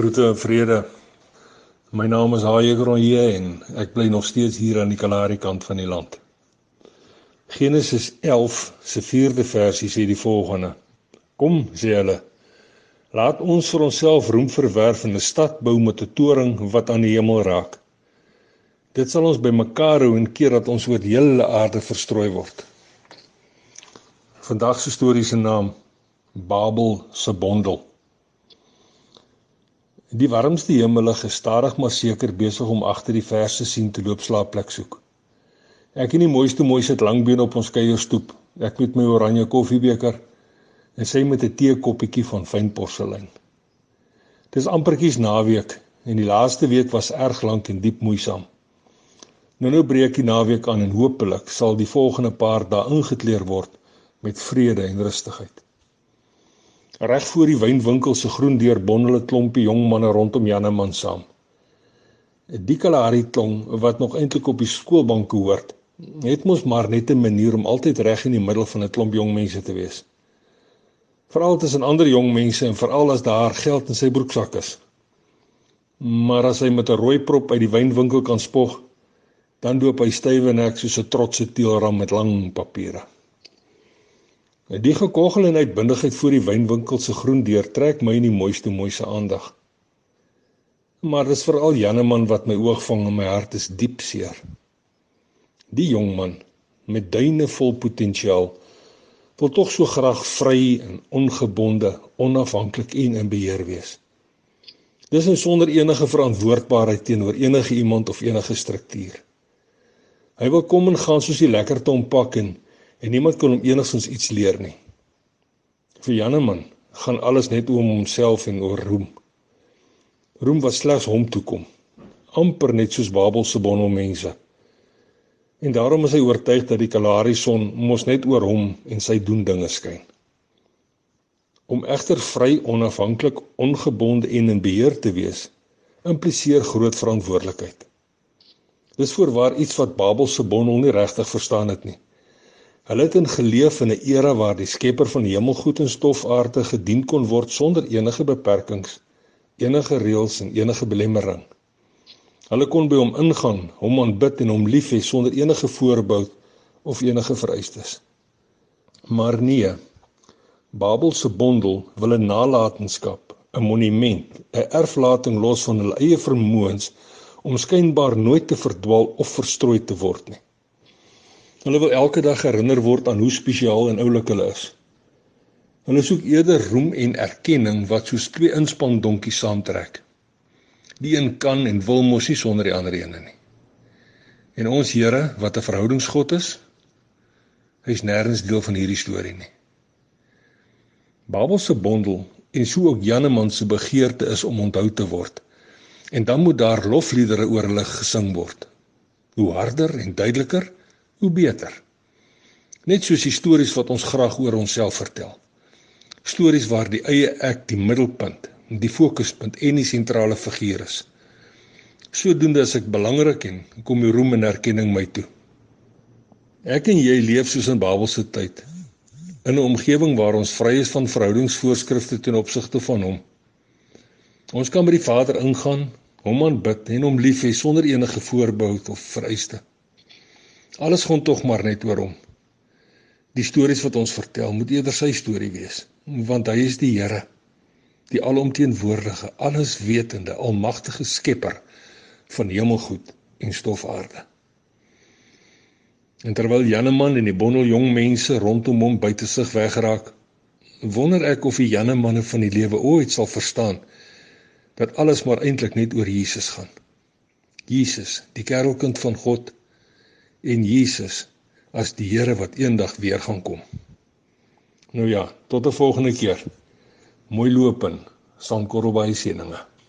Groete en vrede. My naam is Haie Gronje en ek bly nog steeds hier aan die Kalahari kant van die land. Genesis 11 se 4de versie sê die volgende: Kom, sê hulle, laat ons vir onsself roem verwerf en 'n stad bou met 'n toring wat aan die hemel raak. Dit sal ons bymekaar hou en keer dat ons oor die hele aarde verstrooi word. Vandag se storie se naam Babel se bondel. Die warmste hemele gestadig maar seker besig om agter die verse sien te loop slaapplek soek. Ek en die mooiste mooi sit langbeen op ons kuierstoep. Ek met my oranje koffiebeker en sy met 'n teekoppietjie van fyn porselein. Dis amperkies naweek en die laaste week was erg lank en diep moeisaam. Nou nou breek die naweek aan en hopelik sal die volgende paar dae ingekleer word met vrede en rustigheid. Reg voor die wynwinkel se groen deur bondel 'n klompie jong manne rondom Janeman saam. 'n Die Kalahari klong wat nog eintlik op die skoolbank hoort, het mos maar net 'n manier om altyd reg in die middel van 'n klomp jong mense te wees. Veral tussen ander jong mense en veral as daar geld in sy broeksak is. Maar as hy met 'n rooi prop uit die wynwinkel kan spog, dan loop hy stywe nek soos 'n trotse teelram met lang papiere. En die gekoggel en uitbundigheid voor die wynwinkel se groen deur trek my in die mooiste mooiste aandag. Maar dis veral Janneman wat my oog vang en my hart is diep seer. Die jong man met duine vol potensiaal wil tog so graag vry en ongebonde, onafhanklik en in beheer wees. Dis en sonder enige verantwoordbaarheid teenoor enige iemand of enige struktuur. Hy wil kom en gaan soos die lekkerte ompak en en niemand kon hom enigstens iets leer nie. Vir Janeman gaan alles net oor homself en oor roem. Roem wat slegs hom toe kom, amper net soos Babel se bondel mense. En daarom is hy oortuig dat die Kalahari son mos net oor hom en sy doen dinge skyn. Om egter vry, onafhanklik, ongebonde en in beheer te wees, impliseer groot verantwoordelikheid. Dis voorwaar iets wat Babel se bondel nie regtig verstaan het nie. Hulle het in geleef in 'n era waar die Skepper van hemelgoed en stofaarde gedien kon word sonder enige beperkings, enige reëls en enige belemmering. Hulle kon by hom ingaan, hom aanbid en hom lief hê sonder enige voorbou of enige vereistes. Maar nee. Babel se bondel wil 'n nalatenskap, 'n monument, 'n erflating los van hulle eie vermoëns om skynbaar nooit te verdwaal of verstrooi te word nie. Hulle wil elke dag herinner word aan hoe spesiaal en oulik hulle is. Hulle soek eerder roem en erkenning wat soos twee inspan donkies saamtrek. Die een kan en wil mos nie sonder die ander een nie. En ons Here wat 'n verhoudingsgod is, hy's nêrens deel van hierdie storie nie. Babel se bondel en so ook Janeman se begeerte is om onthou te word. En dan moet daar lofliedere oor hulle gesing word. Hoe harder en duideliker, hoe beter. Net soos die stories wat ons graag oor onsself vertel. Stories waar die eie ek die middelpunt, die fokuspunt en die sentrale figuur is. Sodoende is ek belangrik en kom die roem en erkenning my toe. Ek en jy leef soos in Babelse tyd in 'n omgewing waar ons vry is van verhoudingsvoorskrifte ten opsigte van hom. Ons kan by die Vader ingaan, hom aanbid en hom lief hê sonder enige voorbehou of vereiste. Alles gaan tog maar net oor hom. Die stories wat ons vertel moet eerder sy storie wees, want hy is die Here, die alomteenwoordige, alleswetende, almagtige Skepper van hemelgoed en stofaarde. En terwyl Janeman en die bondel jong mense rondom hom buite sig wegraak, wonder ek of die Janemanne van die lewe ooit sal verstaan dat alles maar eintlik net oor Jesus gaan. Jesus, die kerelkind van God, en Jesus as die Here wat eendag weer gaan kom. Nou ja, tot 'n volgende keer. Mooi loop in. Sankorrel baie seëninge.